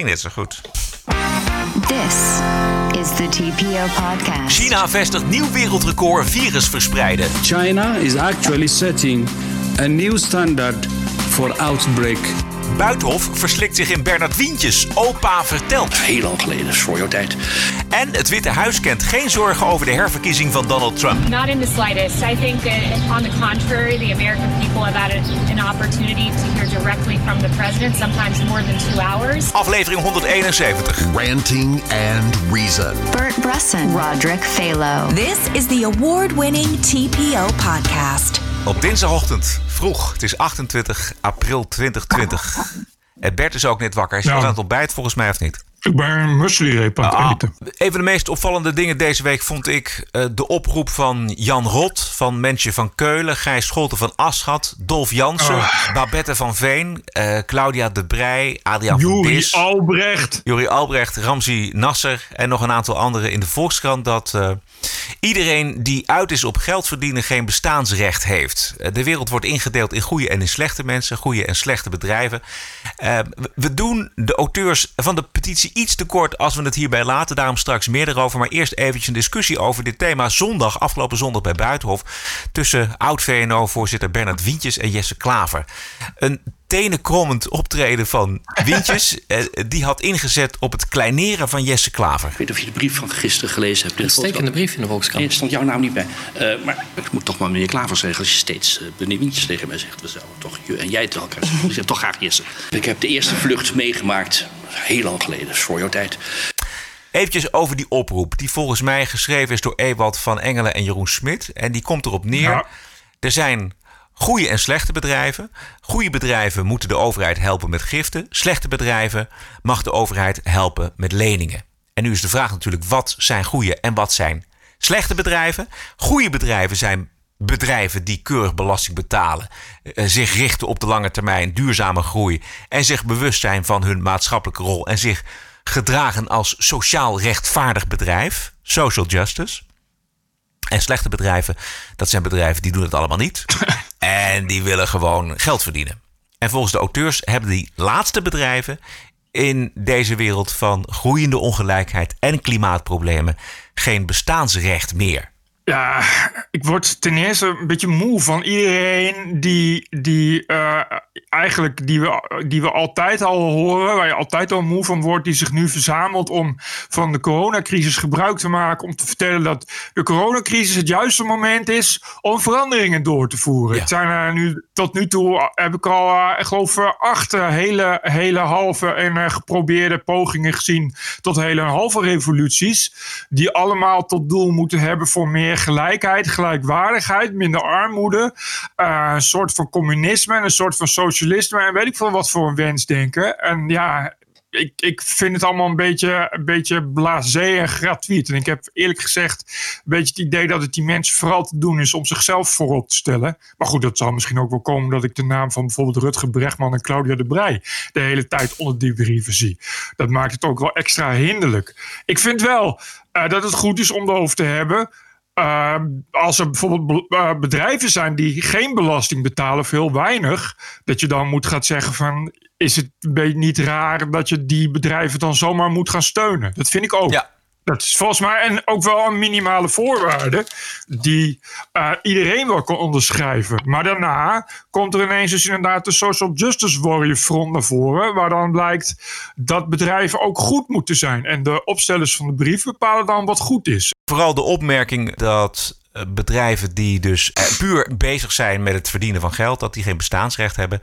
Ging net zo goed. This is the TPO podcast. China vestigt nieuw wereldrecord virus verspreiden. China is actually setting a new standard for outbreak. Buitenhof verslikt zich in Bernard Wientjes. Opa vertelt. Heel lang geleden, is voor jouw tijd. En het Witte Huis kent geen zorgen over de herverkiezing van Donald Trump. Not in the slightest. I think, uh, on the contrary, the American people have had an opportunity to hear directly from the president, sometimes more than two hours. Aflevering 171. Ranting and Reason. Bert Bresson, Roderick Phalo. This is the award winning TPO podcast. Op dinsdagochtend vroeg. Het is 28 april 2020. En Bert is ook net wakker. Hij is nog aan het ontbijt volgens mij of niet? Ik ben een aan het Ah, eten. een van de meest opvallende dingen deze week vond ik eh, de oproep van Jan Rot, van Mensje van Keulen, Gijs Scholten van Aschat, Dolf Jansen, Ah. Babette van Veen, eh, Claudia de Brij, Adriaan van Juri Dis, Albrecht. Juri Albrecht, Ramzi Nasser en nog een aantal anderen in de Volkskrant dat eh, iedereen die uit is op geld verdienen geen bestaansrecht heeft. De wereld wordt ingedeeld in goede en in slechte mensen, goede en slechte bedrijven. We doen de auteurs van de petitie iets te kort als we het hierbij laten. Daarom straks meer erover. Maar eerst eventjes een discussie over dit thema. Zondag, afgelopen zondag bij Buitenhof. Tussen oud-VNO-voorzitter Bernard Wientjes en Jesse Klaver. Een tenenkrommend optreden van Wientjes. eh, die had ingezet op het kleineren van Jesse Klaver. Ik weet niet of je de brief van gisteren gelezen hebt. Uitstekende brief in de Volkskrant. Nee, er stond jouw naam niet bij. Eh, maar ik moet toch maar meneer Klaver zeggen... als je steeds uh, meneer Wientjes tegen mij zegt... we zouden toch je en jij tegen elkaar zeggen. Ik zeg toch graag Jesse. Ik heb de eerste vlucht meegemaakt. Heel lang geleden, is voor jouw tijd. Eventjes over die oproep. Die volgens mij geschreven is door Ewald van Engelen en Jeroen Smit. En die komt erop neer. Ja. Er zijn goede en slechte bedrijven. Goede bedrijven moeten de overheid helpen met giften. Slechte bedrijven mag de overheid helpen met leningen. En nu is de vraag natuurlijk: wat zijn goede en wat zijn slechte bedrijven? Goede bedrijven zijn bedrijven die keurig belasting betalen, eh, zich richten op de lange termijn, duurzame groei en zich bewust zijn van hun maatschappelijke rol en zich gedragen als sociaal rechtvaardig bedrijf, social justice. En slechte bedrijven, dat zijn bedrijven die doen het allemaal niet. en die willen gewoon geld verdienen. En volgens de auteurs hebben die laatste bedrijven in deze wereld van groeiende ongelijkheid en klimaatproblemen geen bestaansrecht meer. Ja, ik word ten eerste een beetje moe van iedereen die, die eh, eigenlijk die we, die we altijd al horen, waar je altijd al moe van wordt, die zich nu verzamelt om van de coronacrisis gebruik te maken om te vertellen dat de coronacrisis het juiste moment is om veranderingen door te voeren. Ja. Het zijn er nu tot nu toe heb ik al, eh, ik geloof, eh, acht hele, hele halve en geprobeerde pogingen gezien tot hele halve revoluties, die allemaal tot doel moeten hebben voor meer gelijkheid, gelijkwaardigheid, minder armoede, eh, een soort van communisme en een soort van socialisme en weet ik veel wat voor een wensdenken. En ja, ik, ik vind het allemaal een beetje, een beetje blasé en gratuit. En ik heb eerlijk gezegd een beetje het idee dat het die mensen vooral te doen is om zichzelf voorop te stellen. Maar goed, dat zal misschien ook wel komen dat ik de naam van bijvoorbeeld Rutger Brechtman en Claudia de Brij de hele tijd onder die brieven zie. Dat maakt het ook wel extra hinderlijk. Ik vind wel eh, dat het goed is om erover te hebben. Uh, als er bijvoorbeeld be- uh, bedrijven zijn die geen belasting betalen, veel weinig, dat je dan moet gaan zeggen van, is het niet raar dat je die bedrijven dan zomaar moet gaan steunen? Dat vind ik ook. Dat is volgens mij en ook wel een minimale voorwaarde die uh, iedereen wel kan onderschrijven. Maar daarna komt er ineens dus inderdaad de Social Justice Warrior Front naar voren, waar dan blijkt dat bedrijven ook goed moeten zijn. En de opstellers van de brief bepalen dan wat goed is. Vooral de opmerking dat eh, bedrijven die dus eh, puur bezig zijn met het verdienen van geld, dat die geen bestaansrecht hebben.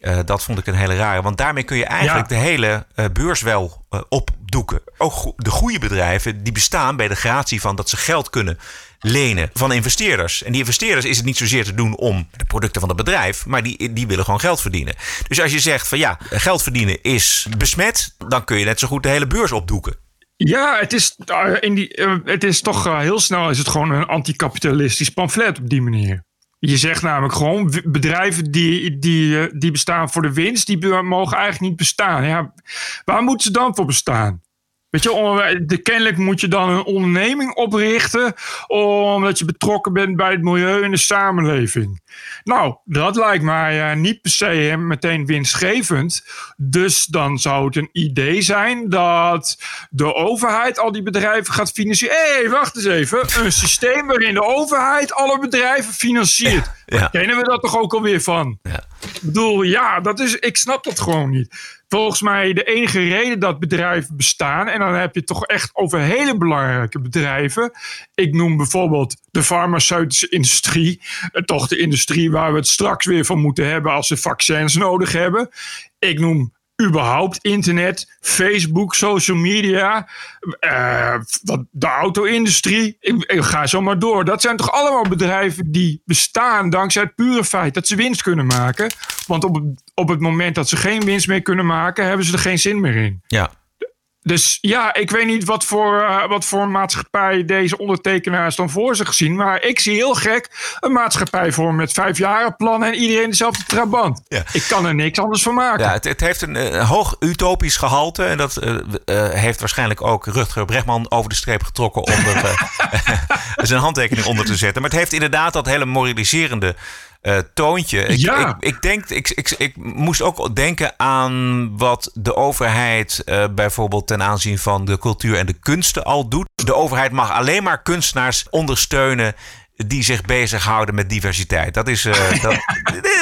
Uh, dat vond ik een hele rare. Want daarmee kun je eigenlijk ja. de hele uh, beurs wel uh, opdoeken. Ook go de goede bedrijven die bestaan bij de gratie van dat ze geld kunnen lenen van investeerders. En die investeerders is het niet zozeer te doen om de producten van het bedrijf, maar die, die willen gewoon geld verdienen. Dus als je zegt van ja, geld verdienen is besmet, dan kun je net zo goed de hele beurs opdoeken. Ja, het is, uh, in die, uh, het is toch uh, heel snel is het gewoon een anticapitalistisch pamflet op die manier. Je zegt namelijk gewoon bedrijven die, die, die bestaan voor de winst, die mogen eigenlijk niet bestaan. Ja, waar moeten ze dan voor bestaan? Weet je, om- de, kennelijk moet je dan een onderneming oprichten. omdat je betrokken bent bij het milieu en de samenleving. Nou, dat lijkt mij eh, niet per se meteen winstgevend. Dus dan zou het een idee zijn dat de overheid al die bedrijven gaat financieren. Hé, hey, wacht eens even. Een systeem waarin de overheid alle bedrijven financiert. Ja. Kennen we dat toch ook alweer van? Ja. Ik bedoel, ja, dat is, ik snap dat gewoon niet. Volgens mij de enige reden dat bedrijven bestaan, en dan heb je het toch echt over hele belangrijke bedrijven. Ik noem bijvoorbeeld de farmaceutische industrie. eh, Toch de industrie waar we het straks weer van moeten hebben als we vaccins nodig hebben. Ik noem überhaupt internet, Facebook, social media, eh, de auto-industrie. Ik, ga zo maar door. Dat zijn toch allemaal bedrijven die bestaan dankzij het pure feit dat ze winst kunnen maken. Want op, op het moment dat ze geen winst meer kunnen maken, hebben ze er geen zin meer in. Ja. Dus ja, ik weet niet wat voor, eh, wat voor maatschappij deze ondertekenaars dan voor zich zien. Maar ik zie heel gek een maatschappij voor met vijfjarenplannen en iedereen dezelfde trabant. Ja. Ik kan er niks anders van maken. Ja, het, het heeft een hoog utopisch gehalte. En dat eh, eh, heeft waarschijnlijk ook Rutger Bregman over de streep getrokken om er zijn handtekening onder te zetten. Maar het heeft inderdaad dat hele moraliserende eh, toontje. Ik, Ja. ik, ik, denk, ik, ik, ik moest ook denken aan wat de overheid eh, bijvoorbeeld ten aanzien van de cultuur en de kunsten al doet. De overheid mag alleen maar kunstenaars ondersteunen die zich bezighouden met diversiteit. Dat is, eh, dat,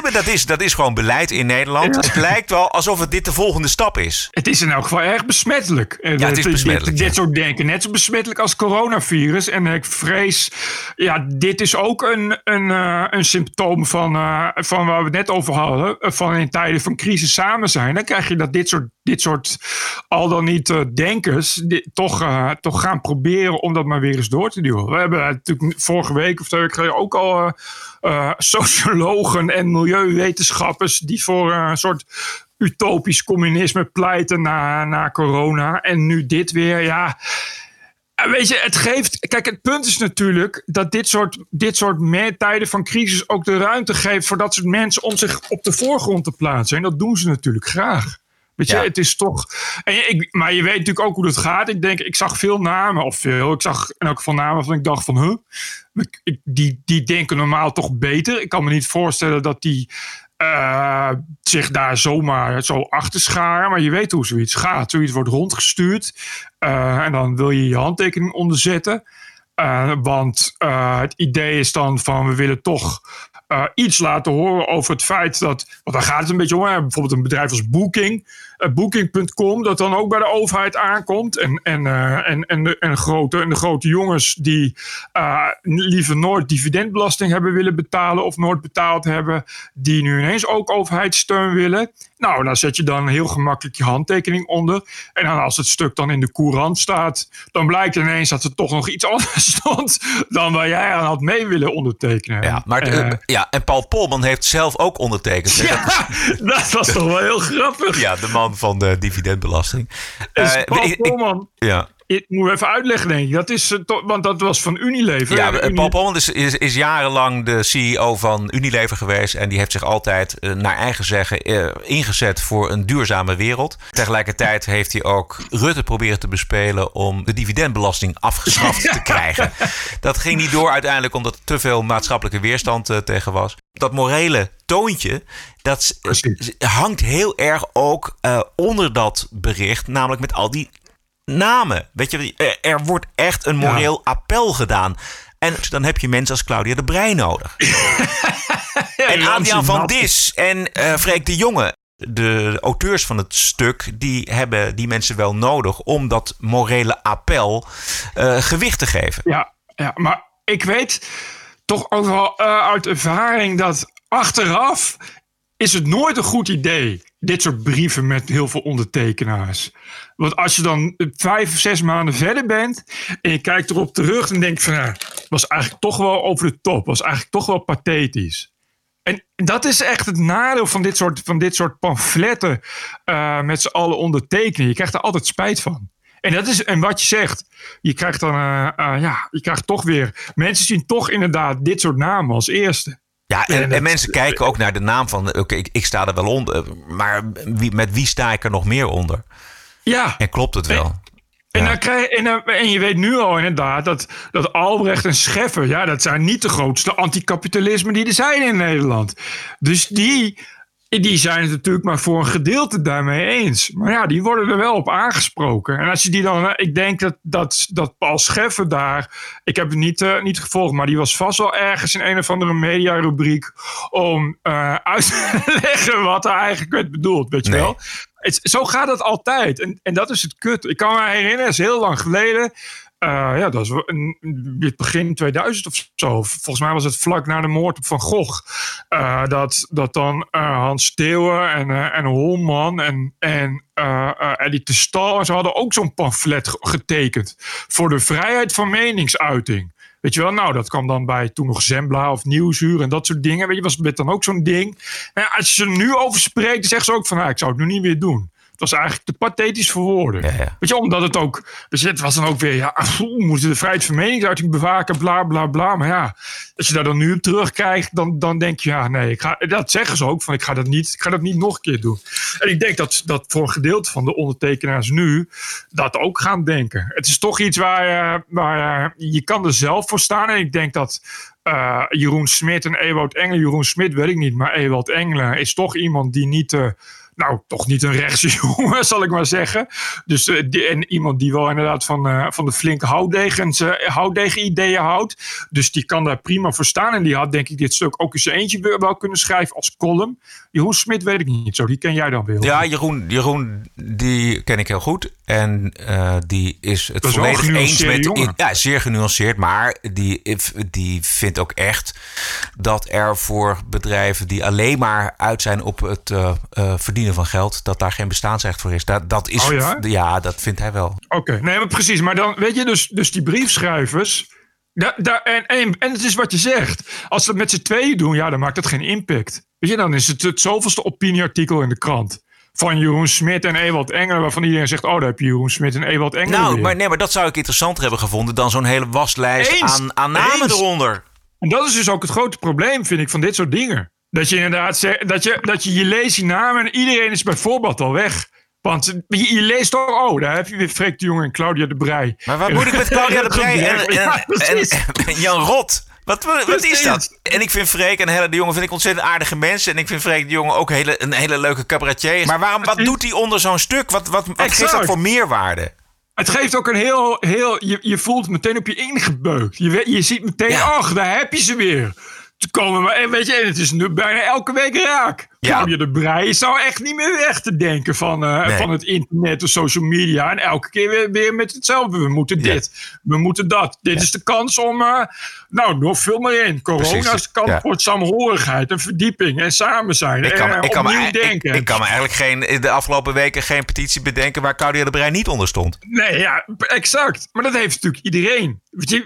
nee, dat is, dat is gewoon beleid in Nederland. Het lijkt wel alsof het dit de volgende stap is. Het is in elk geval erg besmettelijk. Eh, Ja, het is dit- besmettelijk, Dit, soort denken. Net zo besmettelijk als coronavirus. En ik vrees, ja, dit is ook een, een, eh, een symptoom van, eh, van waar we het net over hadden. eh, Van in tijden van crisis samen zijn. Dan krijg je dat dit soort, dit soort al dan niet eh, denkers toch, eh, toch gaan proberen om dat maar weer eens door te duwen. We hebben natuurlijk vorige week of twee weken geleden ook al eh, eh, sociologen en milieuwetenschappers die voor eh, een soort utopisch communisme pleiten na, na corona. En nu dit weer, ja. Eh, Weet je, het geeft. Kijk, het punt is natuurlijk dat dit soort, dit soort tijden van crisis ook de ruimte geeft voor dat soort mensen om zich op de voorgrond te plaatsen. En dat doen ze natuurlijk graag. Weet je, Ja. het is toch. En je- ik, maar je weet natuurlijk ook hoe dat gaat. Ik denk, ik zag veel namen, of veel. Ik zag in elk geval namen van ik dacht van, huh? Ik- ik- die, die denken normaal toch beter. Ik kan me niet voorstellen dat die eh, zich daar zomaar zo achter scharen. Maar je weet hoe zoiets gaat. Zoiets wordt rondgestuurd. eh, en dan wil je je handtekening onderzetten. Eh, want eh, het idee is dan van we willen toch eh, iets laten horen over het feit dat. Want daar gaat het een beetje om. Hè? Bijvoorbeeld een bedrijf als Booking. Eh, Booking.com, dat dan ook bij de overheid aankomt. En, en, eh, en, en, de, en, grote, en de grote jongens die eh, liever nooit dividendbelasting hebben willen betalen. of nooit betaald hebben. die nu ineens ook overheidssteun willen. Nou, daar zet je dan heel gemakkelijk je handtekening onder. En dan als het stuk dan in de courant staat, dan blijkt ineens dat er toch nog iets anders stond dan waar jij aan had mee willen ondertekenen. Ja, maar ja, en Paul Polman heeft zelf ook ondertekend. ja, dat was toch wel heel grappig. Ja, de man van de dividendbelasting. Eh, Paul Polman, ja. Ik moet even uitleggen, denk ik. Dat is, eh, want dat was van Unilever. Ja, eh, Paul Polman is, is, is jarenlang de CEO van Unilever geweest. En die heeft zich altijd eh, naar eigen zeggen ingezet voor een duurzame wereld. Tegelijkertijd heeft hij ook Rutte proberen te bespelen om de dividendbelasting afgeschaft te krijgen. Dat ging niet door uiteindelijk omdat er te veel maatschappelijke weerstand tegen was. Dat morele toontje, dat Precies. hangt heel erg ook onder dat bericht. Namelijk met al die namen. Weet je, er, wordt echt een Ja. moreel appel gedaan. En dan heb je mensen als Claudia de Breij nodig. en Adriaan van Dis en eh Freek de Jonge. De auteurs van het stuk, die hebben die mensen wel nodig om dat morele appel eh, gewicht te geven. Ja, ja, maar ik weet toch ook wel eh, uit ervaring dat achteraf is het nooit een goed idee. Dit soort brieven met heel veel ondertekenaars. Want als je dan vijf of zes maanden verder bent en je kijkt erop terug en denkt van ja, was eigenlijk toch wel over de top. Was eigenlijk toch wel pathetisch. En dat is echt het nadeel van dit soort, van dit soort pamfletten eh, met z'n allen ondertekenen. Je krijgt er altijd spijt van. En dat is, en wat je zegt, je krijgt dan, eh, eh, ja, je krijgt toch weer, mensen zien toch inderdaad dit soort namen als eerste. Ja, en, En en dat- mensen kijken ook naar de naam van, oké, ik, ik sta er wel onder, maar wie, met wie sta ik er nog meer onder? Ja, En klopt het wel? En, dan krijg, en, dan- en je weet nu al inderdaad dat, dat Albrecht en Scheffer, ja, dat zijn niet de grootste anticapitalismen die er zijn in Nederland. Dus die, die zijn het natuurlijk maar voor een gedeelte daarmee eens. Maar ja, die worden er wel op aangesproken. En als je die dan, ik denk dat, dat, dat Paul Scheffer daar, ik heb het niet, eh, niet gevolgd, maar die was vast wel ergens in een of andere mediarubriek om eh, uit te leggen wat er eigenlijk werd bedoeld, weet je Nee. wel. Het, zo gaat het altijd. En, en dat is het kut. Ik kan me herinneren, het is heel lang geleden. Eh, ja, dat was een- begin 2000 of zo. Volgens mij was het vlak na de moord op Van Gogh. eh, dat, dat dan eh, Hans Steeuwen en, en Holman en, en Eddie de Stal... ze hadden ook zo'n pamflet ge- getekend. Voor de vrijheid van meningsuiting. Weet je wel, nou, dat kwam dan bij toen nog Zembla of Nieuwsuur en dat soort dingen. Weet je, was dit dan ook zo'n ding. Als je er nu over spreekt, zeggen ze ook van, nou, ik zou het nu niet meer doen. Het was eigenlijk te pathetisch voor woorden. Ja, ja. Weet je, omdat het ook, dus het was dan ook weer, ja, we moeten de vrijheid van meningsuiting bewaken, bla, bla, bla. Maar ja, als je daar dan nu op terugkrijgt, dan, dan denk je, ja, nee, ik ga, dat zeggen ze ook, van ik ga dat niet, ik ga dat niet nog een keer doen. En ik denk dat, dat voor een gedeelte van de ondertekenaars nu dat ook gaan denken. Het is toch iets waar, je- waar je- je kan er zelf voor staan. En ik denk dat eh, Jeroen Smit en Ewout Engelen, Jeroen Smit weet ik niet, maar Ewout Engelen is toch iemand die niet... eh, nou, toch niet een rechtse jongen, zal ik maar zeggen. Dus eh, die- en iemand die wel inderdaad van, eh, van de flinke houtdegens, eh, houtdegen-ideeën houdt. Dus die kan daar prima voor staan. En die had denk ik dit stuk ook eens eentje wel- kunnen schrijven als column. Jeroen Smit weet ik niet zo, die ken jij dan wel. Ja, Jeroen, Jeroen, die ken ik heel goed. En die is het is volledig eens met... jongen. ja, zeer genuanceerd. Maar die, die vindt ook echt dat er voor bedrijven die alleen maar uit zijn op het verdienen van geld... dat daar geen bestaansrecht voor is. Dat, dat is Oh ja? dat vindt hij wel. Oké, nee, maar precies. Maar dan, weet je, dus, dus die briefschrijvers. Da, da, en, en, en het is wat je zegt. Als ze dat met z'n tweeën doen, ja, dan maakt dat geen impact. Weet je, dan is het het zoveelste opinieartikel in de krant. Van Jeroen Smit en Ewald Engelen, waarvan iedereen zegt: Oh, daar heb je Jeroen Smit en Ewald Engelen. Nou, weer. maar, nee, maar dat zou ik interessanter hebben gevonden... dan zo'n hele waslijst Eens. aan, aan namen Eens. eronder. En dat is dus ook het grote probleem, vind ik, van dit soort dingen. Dat je inderdaad zegt, dat je, dat je, je leest die namen en iedereen is bijvoorbeeld al weg. Want je, je leest toch, oh, daar heb je weer Freek de Jong en Claudia de Brij. Maar wat moet ik met Claudia de Brij en, en, Jan Rot? Wat, wat, is dat? En ik vind Freek en Helle de Jonge vind ik ontzettend aardige mensen. En ik vind Freek de Jonge ook hele, een hele leuke cabaretier. Maar waarom, wat doet hij onder zo'n stuk? Wat, wat, wat geeft dat voor meerwaarde? Het geeft ook een heel, heel je, je voelt meteen op je ingebeukt. Je, je ziet meteen, Ja. ach, daar heb je ze weer. Te komen, maar en weet je, het is nu bijna elke week raak. Ja. Claudia de Brij is nou echt niet meer weg te denken van, eh, Nee. van het internet of social media. En elke keer weer, weer met hetzelfde. We moeten Ja. dit, we moeten dat. Dit is de kans om, eh, nou, nog veel meer in. Corona Precies, is de kans ja. voor en verdieping en samen zijn. Ik kan, en me- ik, kan me, opnieuw ik, denken. ik kan me eigenlijk geen, de afgelopen weken geen petitie bedenken waar Claudia de Brij niet onder stond. Nee, ja, exact. Maar dat heeft natuurlijk iedereen.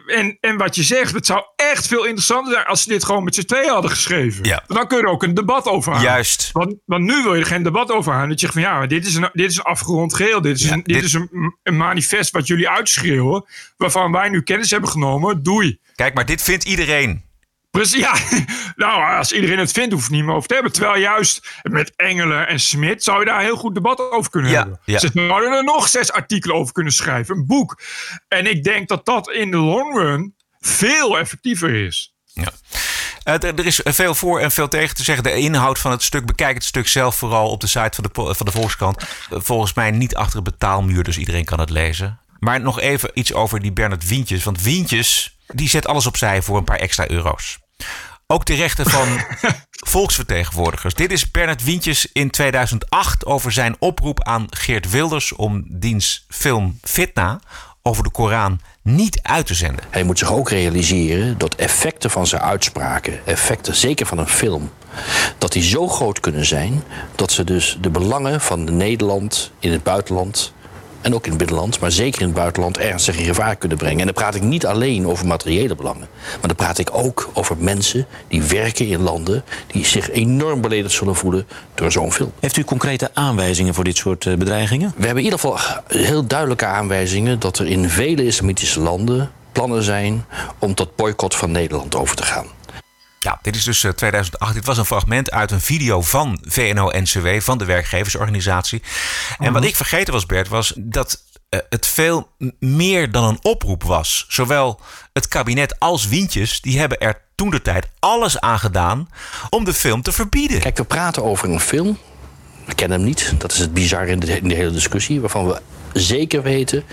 En, en wat je zegt, het zou echt veel interessanter zijn als ze dit gewoon met z'n tweeën hadden geschreven. Ja. Dan kun je er ook een debat over houden. Juist. Want, want nu wil je er geen debat over houden. Dat je zegt van ja, dit is een, dit is een afgerond geheel. Dit is, Ja, een, dit dit- is een, een manifest wat jullie uitschreeuwen. Waarvan wij nu kennis hebben genomen. Doei. Kijk, maar dit vindt iedereen. Precies, ja. Nou, als iedereen het vindt, hoeft het niet meer over te hebben. Terwijl juist met Engelen en Smit zou je daar een heel goed debat over kunnen Ja, hebben. ja. Ze zouden er nog zes artikelen over kunnen schrijven. Een boek. En ik denk dat dat in de long run veel effectiever is. Ja. Er is veel voor en veel tegen te zeggen. De inhoud van het stuk, bekijk het stuk zelf vooral op de site van de, van de Volkskrant. Volgens mij niet achter een betaalmuur, dus iedereen kan het lezen. Maar nog even iets over die Bernard Wientjes. Want Wientjes, die zet alles opzij voor een paar extra euro's. Ook de rechten van volksvertegenwoordigers. Dit is Bernard Wientjes in 2008 over zijn oproep aan Geert Wilders... om diens film Fitna over de Koran niet uit te zenden. Hij moet zich ook realiseren dat effecten van zijn uitspraken, effecten zeker van een film, dat die zo groot kunnen zijn dat ze dus de belangen van Nederland in het buitenland en ook in het binnenland, maar zeker in het buitenland ernstig in gevaar kunnen brengen. En dan praat ik niet alleen over materiële belangen, maar dan praat ik ook over mensen die werken in landen die zich enorm beledigd zullen voelen door zo'n film. Heeft u concrete aanwijzingen voor dit soort eh, bedreigingen? We hebben in ieder geval heel duidelijke aanwijzingen dat er in vele islamitische landen plannen zijn om tot boycott van Nederland over te gaan. Ja, dit is dus eh, 2008. Dit was een fragment uit een video van VNO-NCW, van de werkgeversorganisatie. En wat ik vergeten was, Bert, was dat eh, het veel meer dan een oproep was. Zowel het kabinet als Wientjes, die hebben er toen de tijd alles aan gedaan om de film te verbieden. Kijk, we praten over een film. We kennen hem niet. Dat is het bizarre in de, in de hele discussie. Waarvan we zeker weten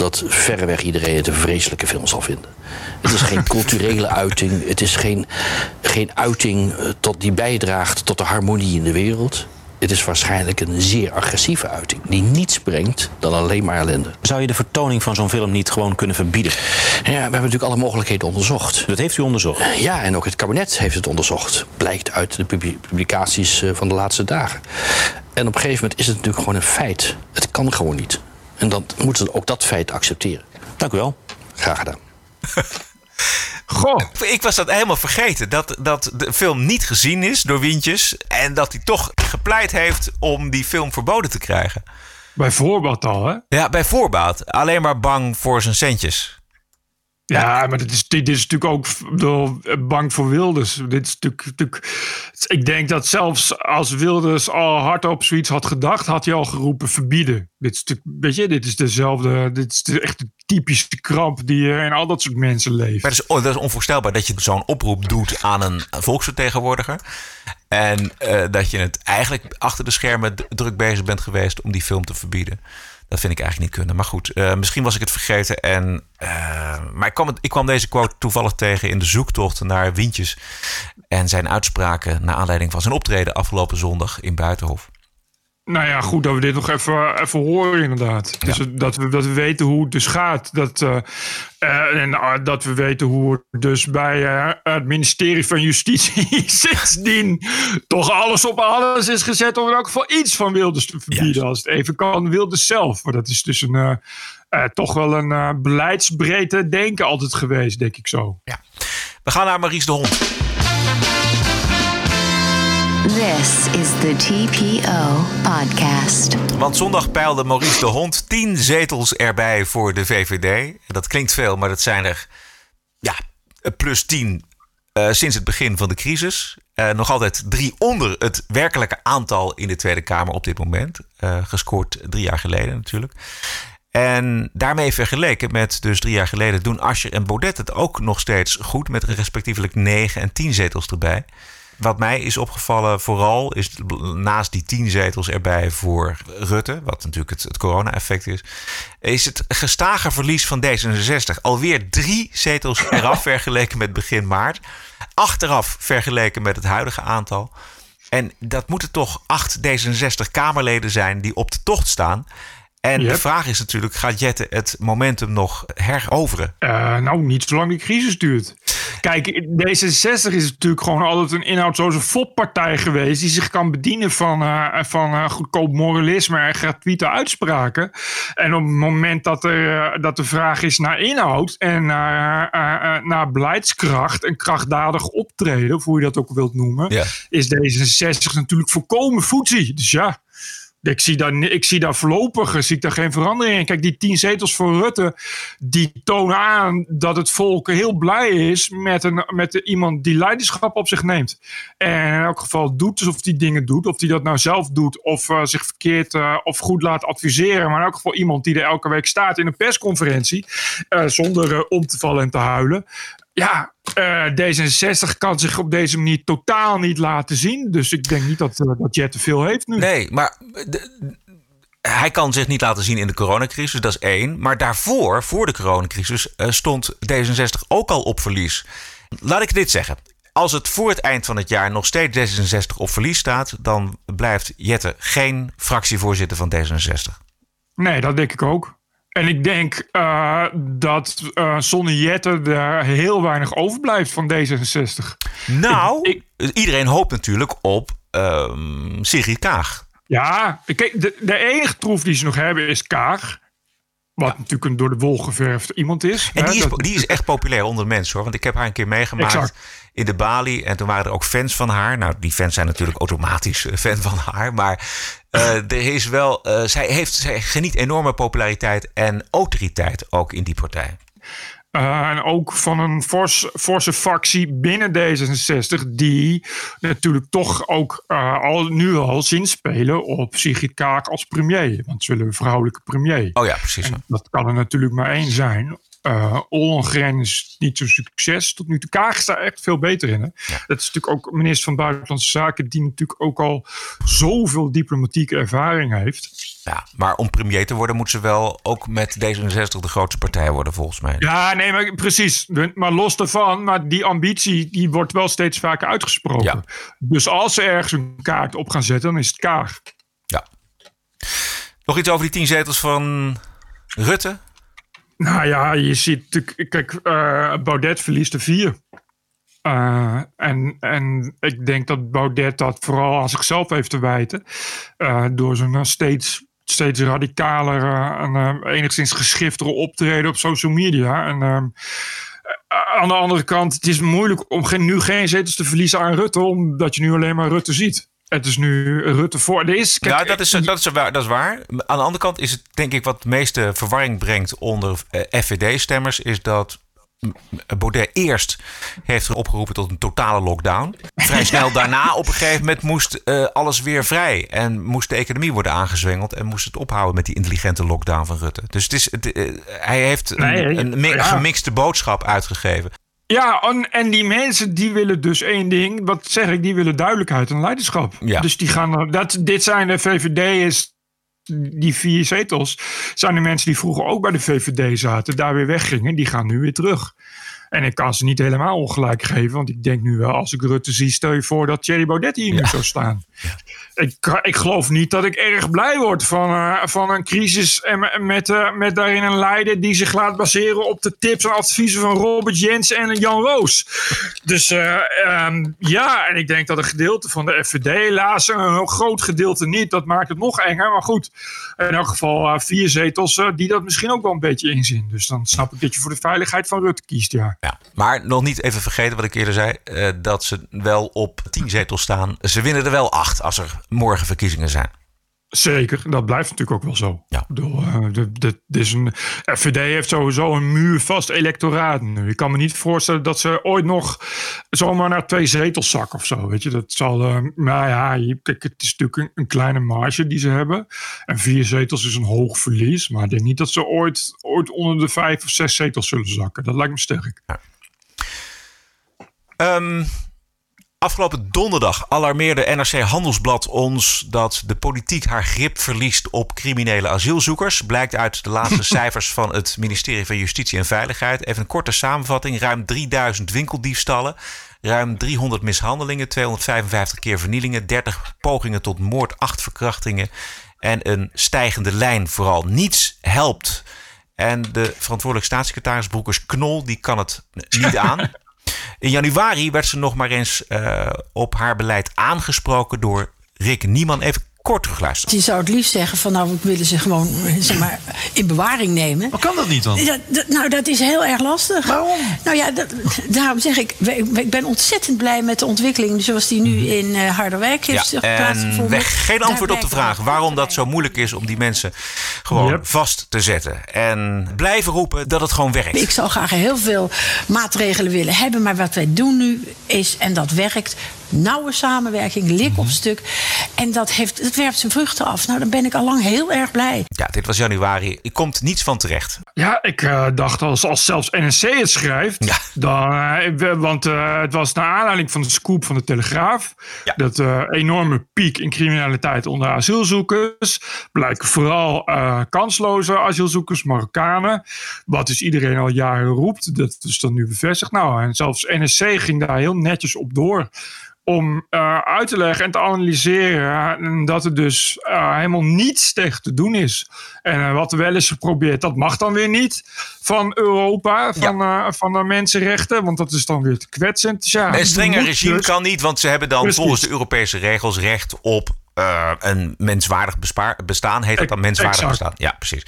dat verreweg iedereen het een vreselijke film zal vinden. Het is geen culturele uiting. Het is geen, geen uiting eh, tot, die bijdraagt tot de harmonie in de wereld. Het is waarschijnlijk een zeer agressieve uiting. Die niets brengt dan alleen maar ellende. Zou je de vertoning van zo'n film niet gewoon kunnen verbieden? Ja, we hebben natuurlijk alle mogelijkheden onderzocht. Dat heeft u onderzocht. Ja, en ook het kabinet heeft het onderzocht. Blijkt uit de publi- publicaties eh, van de laatste dagen. En op een gegeven moment is het natuurlijk gewoon een feit. Het kan gewoon niet. En dan moeten we ook dat feit accepteren. Dank u wel. Graag gedaan. Goh, Ik was dat helemaal vergeten. Dat, dat de film niet gezien is door Wientjes. En dat hij toch gepleit heeft om die film verboden te krijgen. bijvoorbeeld al, hè? Ja, bij voorbaat. Alleen maar bang voor zijn centjes. Ja, maar dit is, dit is natuurlijk ook bang voor Wilders. Dit is natuurlijk, natuurlijk. Ik denk dat zelfs als Wilders al hardop zoiets had gedacht, had hij al geroepen verbieden. Dit is weet je, dit is dezelfde. Dit is echt de typische kramp die in al dat soort mensen leeft. Dat is, oh, dat is onvoorstelbaar dat je zo'n oproep doet aan een volksvertegenwoordiger. En eh, dat je het eigenlijk achter de schermen druk bezig bent geweest om die film te verbieden. Dat vind ik eigenlijk niet kunnen. Maar goed, eh, misschien was ik het vergeten. En, eh, maar ik kwam, ik kwam deze quote toevallig tegen in de zoektocht naar Wientjes. En zijn uitspraken naar aanleiding van zijn optreden afgelopen zondag in Buitenhof. Nou ja, goed dat we dit nog even, even horen, inderdaad. Dus dat, we, dat we weten hoe het dus gaat. Dat, eh, eh, en eh, dat we weten hoe het dus bij eh, het ministerie van Justitie sindsdien toch alles op alles is gezet om in elk geval iets van Wilders te verbieden. Als het even kan, Wilders zelf. Maar dat is dus een, toch wel een beleidsbreedte denken altijd geweest, denk ik zo. Ja. We gaan naar Maries de Hond. This is the TPO podcast. Want zondag peilde Maurice de Hond 10 zetels erbij voor de VVD. Dat klinkt veel, maar dat zijn er ja, plus 10 eh, sinds het begin van de crisis. Eh, nog altijd drie onder het werkelijke aantal in de Tweede Kamer op dit moment. Eh, gescoord drie jaar geleden natuurlijk. En daarmee vergeleken met dus drie jaar geleden doen Ascher en Baudet het ook nog steeds goed. Met respectievelijk 9 en 10 zetels erbij. Wat mij is opgevallen vooral is naast die 10 zetels erbij voor Rutte, wat natuurlijk het, het corona-effect is, is het gestage verlies van D66. Alweer drie zetels eraf vergeleken met begin maart. Achteraf vergeleken met het huidige aantal. En dat moeten toch acht D66-Kamerleden zijn die op de tocht staan. En de vraag is natuurlijk, gaat Jette het momentum nog heroveren? Eh, nou, niet zolang die crisis duurt. Kijk, D66 is natuurlijk gewoon altijd een inhoudsloze foppartij geweest. die zich kan bedienen van, eh, van eh, goedkoop moralisme en gratuite uitspraken. En op het moment dat, er, dat de vraag is naar inhoud en naar, naar beleidskracht en krachtdadig optreden, of hoe je dat ook wilt noemen, Ja. is D66 natuurlijk volkomen voetzie. Dus ja. Ik zie, daar, ik zie daar voorlopig zie ik daar geen verandering in. Kijk, die tien zetels voor Rutte, die tonen aan dat het volk heel blij is met, een, met iemand die leiderschap op zich neemt. En in elk geval doet alsof hij dingen doet. Of hij dat nou zelf doet of eh, zich verkeerd eh, of goed laat adviseren. Maar in elk geval iemand die er elke week staat in een persconferentie. eh, zonder eh, om te vallen en te huilen. Ja, eh, D66 kan zich op deze manier totaal niet laten zien. Dus ik denk niet dat, eh, dat Jet te veel heeft nu. Nee, maar de- hij kan zich niet laten zien in de coronacrisis, dat is één. Maar daarvoor, voor de coronacrisis, eh, stond D66 ook al op verlies. Laat ik dit zeggen. Als het voor het eind van het jaar nog steeds D66 op verlies staat, dan blijft Jette geen fractievoorzitter van D66. Nee, dat denk ik ook. En ik denk eh, dat eh zonder Jette er heel weinig overblijft van D66. Nou, Ik- iedereen hoopt natuurlijk op ehm Sigrid Kaag. Ja, kijk, de, de enige troef die ze nog hebben is Kaag. Wat natuurlijk een door de wol geverfd iemand is. En hè, die is, die is echt populair onder de mensen hoor. Want ik heb haar een keer meegemaakt Exact. in de Bali. En toen waren er ook fans van haar. Nou, die fans zijn natuurlijk automatisch eh, fan van haar. Maar eh, er is wel. eh, zij, heeft, zij geniet enorme populariteit en autoriteit ook in die partij. Uh, en ook van een fors, forse factie binnen D66, die natuurlijk toch ook uh, al, nu al zinspelen op Sigrid Kaag als premier. Want ze willen een vrouwelijke premier. Oh ja, precies. En dat kan er natuurlijk maar één zijn. Uh, Ollongren is niet zo'n succes. Tot nu toe Kaag staat echt veel beter in. Hè? Ja. Dat is natuurlijk ook minister van Buitenlandse Zaken, die natuurlijk ook al zoveel diplomatieke ervaring heeft. Ja, maar om premier te worden, moet ze wel ook met D66 de grootste partij worden, volgens mij. Ja, nee, maar precies. Maar los daarvan, maar die ambitie die wordt wel steeds vaker uitgesproken. Ja. Dus als ze ergens een kaart op gaan zetten, dan is het Kaag. Ja. Nog iets over die tien zetels van Rutte? Nou ja, je ziet kijk, uh, Baudet verliest er vier. Uh, en, en ik denk dat Baudet dat vooral aan zichzelf heeft te wijten. Uh, door zijn steeds, steeds radicaler en enigszins geschiftere optreden op social media. En aan de andere kant, het is moeilijk om geen, nu geen zetels te verliezen aan Rutte, omdat je nu alleen maar Rutte ziet. Het is nu Rutte voor. Er is, kijk, ja, dat is, dat, is waar, dat is waar. Aan de andere kant is het denk ik wat de meeste verwarring brengt onder FVD-stemmers, is dat Baudet eerst heeft opgeroepen tot een totale lockdown. Vrij snel daarna op een gegeven moment moest uh, alles weer vrij. En moest de economie worden aangezwengeld. En moest het ophouden met die intelligente lockdown van Rutte. Dus het is, het, uh, hij heeft nee, een, een ja. gemixte boodschap uitgegeven. Ja, en, en die mensen die willen dus één ding. Wat zeg ik? Die willen duidelijkheid en leiderschap. Ja. Dus die gaan. Dat, dit zijn de VVD'ers die vier zetels zijn de mensen die vroeger ook bij de VVD zaten, daar weer weggingen, die gaan nu weer terug. En ik kan ze niet helemaal ongelijk geven, want ik denk nu wel, als ik Rutte zie, stel je voor dat Thierry Baudet hier ja. nu zou staan. Ja. Ik, ik geloof niet dat ik erg blij word van, uh, van een crisis en met, uh, met daarin een leider die zich laat baseren op de tips en adviezen van Robert Jens en Jan Roos. Dus uh, um, ja, en ik denk dat een gedeelte van de FVD, helaas een groot gedeelte niet, dat maakt het nog enger. Maar goed, in elk geval vier zetels die dat misschien ook wel een beetje inzien. Dus dan snap ik dat je voor de veiligheid van Rutte kiest, ja. Ja, maar nog niet even vergeten wat ik eerder zei. Uh, dat ze wel op tien zetels staan. Ze winnen er wel acht als er morgen verkiezingen zijn. Zeker, dat blijft natuurlijk ook wel zo. Ja. Bedoel, uh, de, de, de is een, FVD heeft sowieso een muurvast electoraat nu. Ik kan me niet voorstellen dat ze ooit nog zomaar naar twee zetels zakken of zo. Weet je, dat zal. Uh, nou ja, kijk, het is natuurlijk een, een, kleine marge die ze hebben. En vier zetels is een hoog verlies. Maar ik denk niet dat ze ooit, ooit onder de vijf of zes zetels zullen zakken. Dat lijkt me sterk. Ja. Um, Afgelopen donderdag alarmeerde NRC Handelsblad ons dat de politiek haar grip verliest op criminele asielzoekers. Blijkt uit de laatste cijfers van het ministerie van Justitie en Veiligheid. Even een korte samenvatting: ruim 3000 winkeldiefstallen, ruim 300 mishandelingen, 255 keer vernielingen, 30 pogingen tot moord, 8 verkrachtingen en een stijgende lijn. Vooral niets helpt. En de verantwoordelijk staatssecretaris Broekers Knol die kan het niet aan. In januari werd ze nog maar eens uh, op haar beleid aangesproken door Rick Nieman. Even kort terugluisteren. Je zou het liefst zeggen van nou, we willen ze gewoon zeg maar, in bewaring nemen. Maar kan dat niet dan? Dat, dat, nou, dat is heel erg lastig. Waarom? Nou ja, dat, daarom zeg ik, ik ben ontzettend blij met de ontwikkeling zoals die nu in uh, Harderwijk heeft ja, plaatsgevonden. Weg, geen antwoord op de vraag waarom dat zo moeilijk is om die mensen gewoon yep. vast te zetten. En blijven roepen dat het gewoon werkt. Ik zou graag heel veel maatregelen willen hebben, maar wat wij doen nu is, en dat werkt, nauwe samenwerking, lik op Mhm. stuk. En dat, heeft, dat werpt zijn vruchten af. Nou, dan ben ik al lang heel erg blij. Ja, dit was januari. Er komt niets van terecht. Ja, ik uh, dacht als, als zelfs NSC het schrijft. Ja. Dan, uh, want uh, het was naar aanleiding van de scoop van de Telegraaf. Ja. Dat enorme piek in criminaliteit onder asielzoekers. Blijken vooral kansloze asielzoekers, Marokkanen. Wat dus iedereen al jaren roept. Dat is dan nu bevestigd. Nou, en zelfs NSC ging daar heel netjes op door om uh, uit te leggen en te analyseren dat er dus uh, helemaal niets tegen te doen is. En uh, wat er wel is geprobeerd, dat mag dan weer niet van Europa, van, ja. van de mensenrechten, want dat is dan weer te kwetsend. Dus ja, een strenger regime dus. kan niet, want ze hebben dan Precies. volgens de Europese regels recht op uh, een menswaardig bestaan. Heet dat dan menswaardig exact. bestaan? Ja, precies.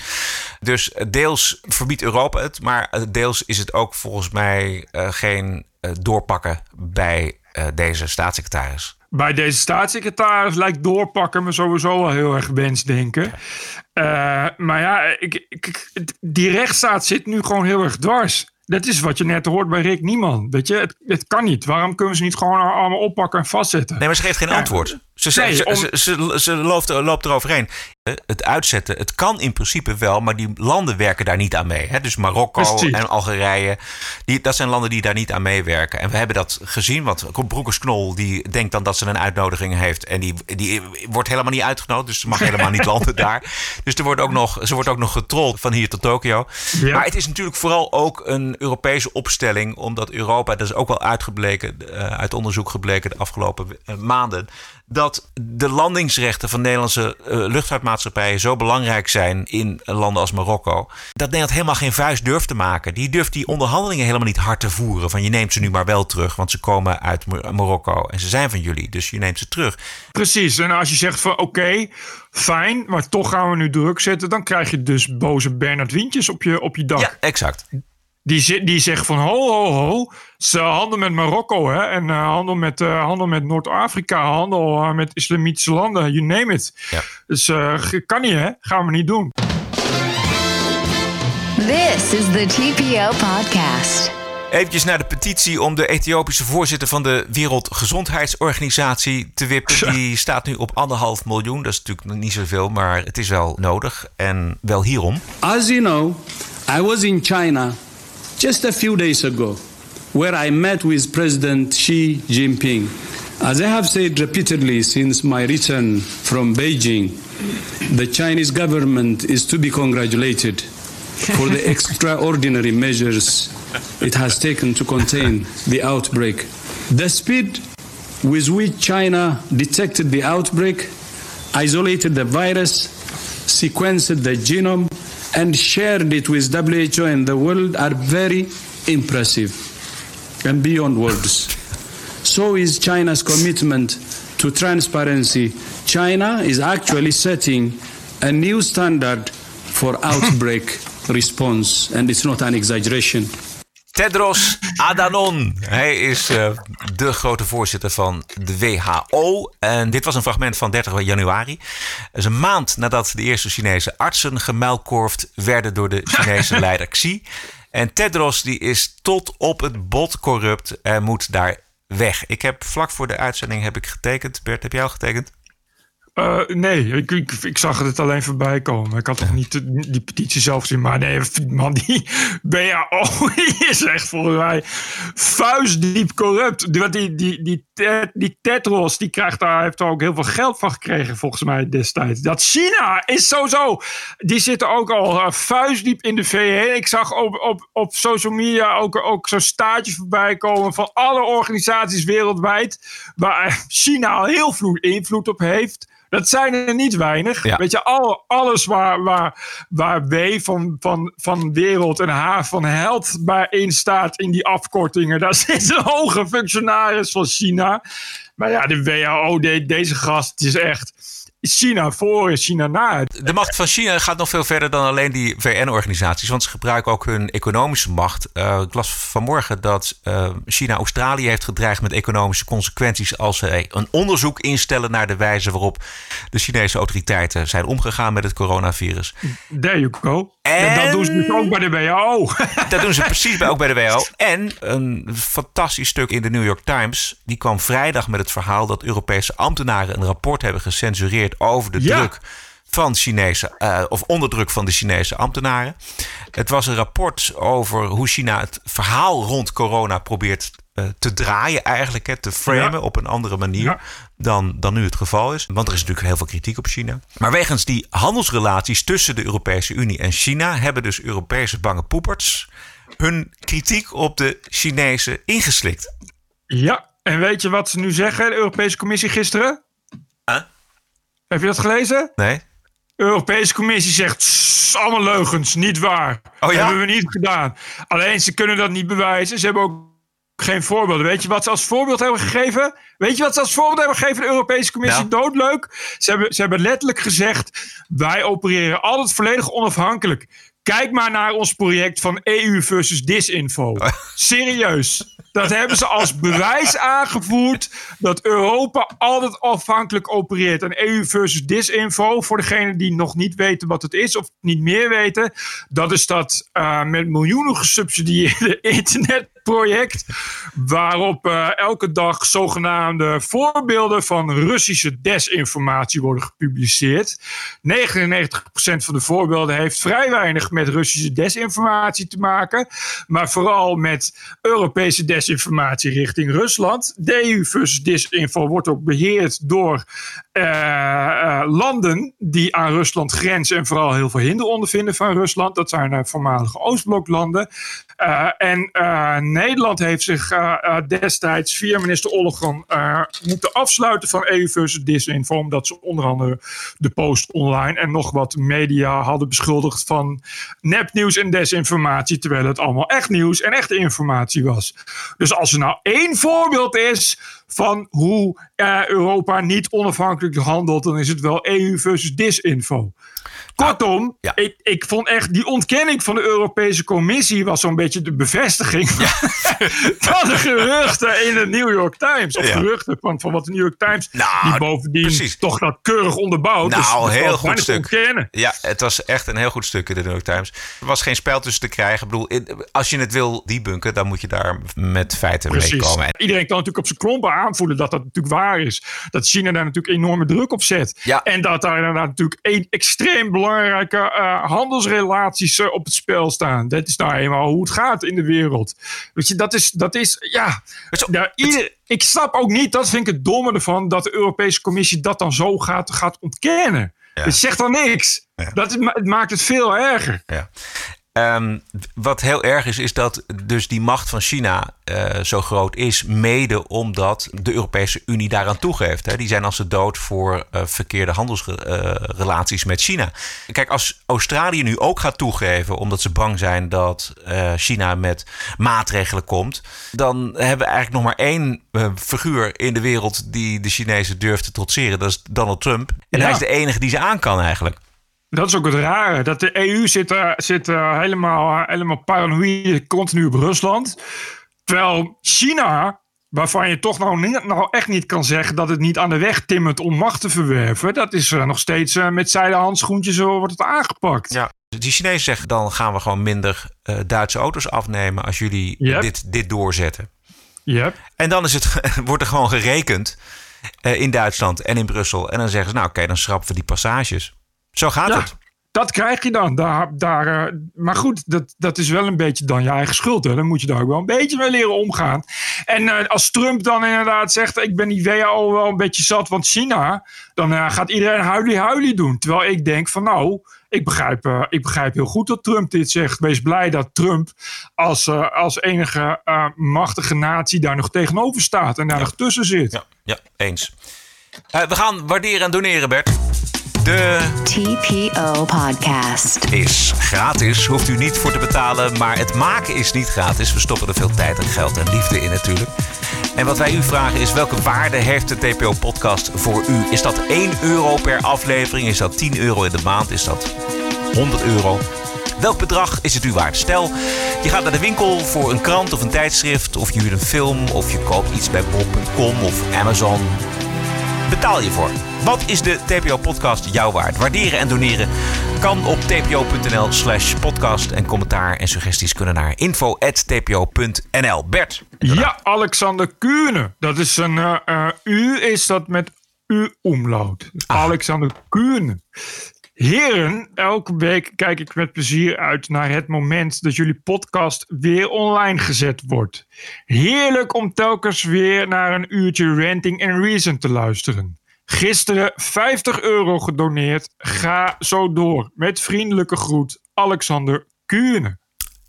Dus deels verbiedt Europa het, maar deels is het ook volgens mij uh, geen uh, doorpakken bij deze staatssecretaris. Bij deze staatssecretaris lijkt doorpakken me sowieso wel heel erg wensdenken. Ja. Uh, maar ja, ik, ik, die rechtsstaat zit nu gewoon heel erg dwars. Dat is wat je net hoort bij Rick Niemand. Weet je, het, het kan niet. Waarom kunnen ze niet gewoon allemaal oppakken en vastzetten? Nee, maar ze geeft geen Ja, antwoord. Ze, nee, ze, om- ze, ze, ze loopt, loopt eroverheen. Eh, Het uitzetten, het kan in principe wel, maar die landen werken daar niet aan mee. Hè? Dus Marokko Precies. en Algerije, die, dat zijn landen die daar niet aan meewerken. En we hebben dat gezien, want Broekers Knol die denkt dan dat ze een uitnodiging heeft. En die, die wordt helemaal niet uitgenodigd, dus ze mag helemaal niet landen daar. Dus er wordt ook nog, ze wordt ook nog getrold van hier tot Tokio. Ja. Maar het is natuurlijk vooral ook een Europese opstelling, omdat Europa, dat is ook wel uitgebleken, eh, uit onderzoek gebleken de afgelopen eh, maanden, dat de landingsrechten van Nederlandse eh, luchtvaartmaatschappijen zo belangrijk zijn in landen als Marokko, dat Nederland helemaal geen vuist durft te maken. Die durft die onderhandelingen helemaal niet hard te voeren. Van je neemt ze nu maar wel terug, want ze komen uit Mar- Marokko en ze zijn van jullie, dus je neemt ze terug. Precies. En als je zegt van oké, fijn, maar toch gaan we nu druk zetten, dan krijg je dus boze Bernard Wientjes op je, op je dak. Ja, exact. Die, die zegt van ho, ho, ho. Ze handel met Marokko hè, en eh, handel met, eh, handel met Noord-Afrika, handel eh, met islamitische landen, you name it. Ja. Dus eh, kan niet hè, gaan we niet doen. This is the TPO Podcast. Eventjes naar de petitie om de Ethiopische voorzitter van de Wereldgezondheidsorganisatie te wippen. Die staat nu op anderhalf miljoen. Dat is natuurlijk nog niet zoveel, maar het is wel nodig. En wel hierom. As you know, I was in China just a few days ago, where I met with President Xi Jinping. As I have said repeatedly since my return from Beijing, the Chinese government is to be congratulated for the extraordinary measures it has taken to contain the outbreak. The speed with which China detected the outbreak, isolated the virus, sequenced the genome, and shared it with WHO and the world are very impressive and beyond words. So is China's commitment to transparency. China is actually setting a new standard for outbreak response, and it's not an exaggeration. Tedros Adhanom. Hij is eh, de grote voorzitter van de WHO. En dit was een fragment van 30 januari. Dat is een maand nadat de eerste Chinese artsen gemuilkorfd werden door de Chinese leider Xi. En Tedros die is tot op het bot corrupt en moet daar weg. Ik heb vlak voor de uitzending heb ik getekend. Bert, heb jij al getekend? Eh, nee, ik, ik, ik zag het alleen voorbij komen. Ik had toch niet de- die petitie zelf gezien. Maar nee, man, die die is echt volgens mij vuistdiep corrupt. Die, die, die, die, die Tetros, die krijgt daar, heeft er ook heel veel geld van gekregen volgens mij destijds. Dat China is sowieso, die zitten ook al eh, vuistdiep in de VN. Ik zag op, op, op social media ook, ook zo'n staartje voorbij komen van alle organisaties wereldwijd. Waar eh, China al heel veel invloed op heeft. Dat zijn er niet weinig. Ja. Weet je, al, alles waar, waar, waar W van, van, van wereld en H van held bij in staat in die afkortingen. Daar zit een hoge functionaris van China. Maar ja, de WHO, de- deze gast, het is echt China voor en China na. De macht van China gaat nog veel verder dan alleen die VN-organisaties. Want ze gebruiken ook hun economische macht. Eh, ik las vanmorgen dat eh, China Australië heeft gedreigd met economische consequenties. als ze een onderzoek instellen naar de wijze waarop de Chinese autoriteiten zijn omgegaan met het coronavirus. There you go. En- dat doen ze dus ook bij de WHO. Dat doen ze precies bij, ook bij de WHO. En een fantastisch stuk in de New York Times. Die kwam vrijdag met het verhaal dat Europese ambtenaren een rapport hebben gecensureerd over de Ja. druk van Chinese, eh, of onderdruk van de Chinese ambtenaren. Het was een rapport over hoe China het verhaal rond corona probeert eh, te draaien, eigenlijk, hè, te framen Ja. op een andere manier Ja. Dan, dan nu het geval is. Want er is natuurlijk heel veel kritiek op China. Maar wegens die handelsrelaties tussen de Europese Unie en China hebben dus Europese bange poeperts hun kritiek op de Chinezen ingeslikt. Ja, en weet je wat ze nu zeggen, de Europese Commissie gisteren? Huh? Heb je dat gelezen? Nee? De Europese Commissie zegt, "Tss, allemaal leugens, niet waar. Oh ja? Hebben we niet gedaan. Alleen ze kunnen dat niet bewijzen. Ze hebben ook geen voorbeelden. Weet je wat ze als voorbeeld hebben gegeven? Weet je wat ze als voorbeeld hebben gegeven? De Europese Commissie, Nou? doodleuk. Ze hebben, ze hebben letterlijk gezegd, wij opereren altijd volledig onafhankelijk. Kijk maar naar ons project van EU versus disinfo. Serieus. Dat hebben ze als bewijs aangevoerd dat Europa altijd afhankelijk opereert. En EU versus disinfo, voor degenen die nog niet weten wat het is of niet meer weten, dat is dat uh, met miljoenen gesubsidieerde internetproject, waarop uh, elke dag zogenaamde voorbeelden van Russische desinformatie worden gepubliceerd. 99% van de voorbeelden heeft vrij weinig met Russische desinformatie te maken, maar vooral met Europese desinformatie richting Rusland. De EU versus wordt ook beheerd door uh, uh, landen die aan Rusland grenzen en vooral heel veel hinder ondervinden van Rusland. Dat zijn voormalige Oostbloklanden. en Nederland heeft zich destijds via minister Ollongren moeten afsluiten van EU versus disinfo, omdat ze onder andere de Post Online en nog wat media hadden beschuldigd van nepnieuws en desinformatie, terwijl het allemaal echt nieuws en echte informatie was. Dus als er nou één voorbeeld is van hoe uh, Europa niet onafhankelijk handelt, dan is het wel EU versus disinfo. Kortom, ja. ik, ik vond echt die ontkenning van de Europese Commissie was zo'n beetje de bevestiging ja. van de geruchten in de New York Times. Of Ja. geruchten van, van wat de New York Times, Nou, die bovendien precies. toch dat keurig onderbouwt. dus Nou, dat heel goed stuk. ontkennen. Ja, het was echt een heel goed stuk in de New York Times. Er was geen spel tussen te krijgen. Ik bedoel, als je het wil debunken, dan moet je daar met feiten mee komen. Iedereen kan natuurlijk op zijn klompen aanvoelen dat dat natuurlijk waar is. Dat China daar natuurlijk enorme druk op zet. Ja. En dat daar inderdaad natuurlijk een extreem belangrijke eh, handelsrelaties eh, op het spel staan. Dat is nou eenmaal hoe het gaat in de wereld. Weet je, dat is, dat is ja. ieder, ik snap ook niet, dat vind ik het domme ervan, dat de Europese Commissie dat dan zo gaat, gaat ontkennen. Ja. Het zegt dan niks. Ja. Dat, het maakt het veel erger. Ja. Ehm, wat heel erg is, is dat dus die macht van China eh, zo groot is, mede omdat de Europese Unie daaraan toegeeft. Hè. Die zijn als de dood voor eh, verkeerde handelsrelaties met China. Kijk, als Australië nu ook gaat toegeven, omdat ze bang zijn dat eh, China met maatregelen komt, dan hebben we eigenlijk nog maar één eh, figuur in de wereld die de Chinezen durft te trotseren. Dat is Donald Trump. En Ja. hij is de enige die ze aan kan eigenlijk. Dat is ook het rare. Dat de EU zit, eh, zit eh, helemaal, helemaal paranoïde continu op Rusland. Terwijl China, waarvan je toch nou, niet- nou echt niet kan zeggen dat het niet aan de weg timmert om macht te verwerven. Dat is eh, nog steeds met zijde handschoentjes wordt het aangepakt. Ja. Die Chinezen zeggen dan gaan we gewoon minder Duitse auto's afnemen als jullie Yep. dit, dit doorzetten. Yep. En dan is het, wordt er gewoon gerekend in Duitsland en in Brussel. En dan zeggen ze, nou oké, dan schrappen we die passages. Zo gaat Ja, het. dat krijg je dan. Daar, daar, eh, maar goed, dat, dat is wel een beetje dan je eigen schuld. Hè. Dan moet je daar ook wel een beetje mee leren omgaan. En eh, als Trump dan inderdaad zegt: Ik ben die WHO wel een beetje zat, want China. Dan eh, gaat iedereen huilie-huilie doen. Terwijl ik denk: van nou. Ik begrijp, ik begrijp heel goed dat Trump dit zegt. Wees blij dat Trump als, als enige machtige natie daar nog tegenover staat en daar nog tussen zit. Ja, ja eens. We gaan waarderen en doneren, Bert. De TPO Podcast. is gratis. Hoeft u niet voor te betalen. Maar het maken is niet gratis. We stoppen er veel tijd en geld en liefde in natuurlijk. En wat wij u vragen is: welke waarde heeft de TPO-podcast voor u? Is dat 1 euro per aflevering? Is dat 10 euro in de maand? Is dat 100 euro? Welk bedrag is het u waard? Stel, je gaat naar de winkel voor een krant of een tijdschrift, of je huurt een film, of je koopt iets bij Bob.com of Amazon betaal je voor? Wat is de TPO-podcast jou waard? Waarderen en doneren kan op tpo.nl slash podcast. En commentaar en suggesties kunnen naar info.tpo.nl. Bert. Ja, Alexander Kuhne. Dat is een eh, eh, U, is dat met U-omlaut. Alexander Kuhne. Heren, elke week kijk ik met plezier uit naar het moment dat jullie podcast weer online gezet wordt. Heerlijk om telkens weer naar een uurtje Ranting and Reason te luisteren. Gisteren 50 euro gedoneerd. Ga zo door. Met vriendelijke groet, Alexander Kuhne.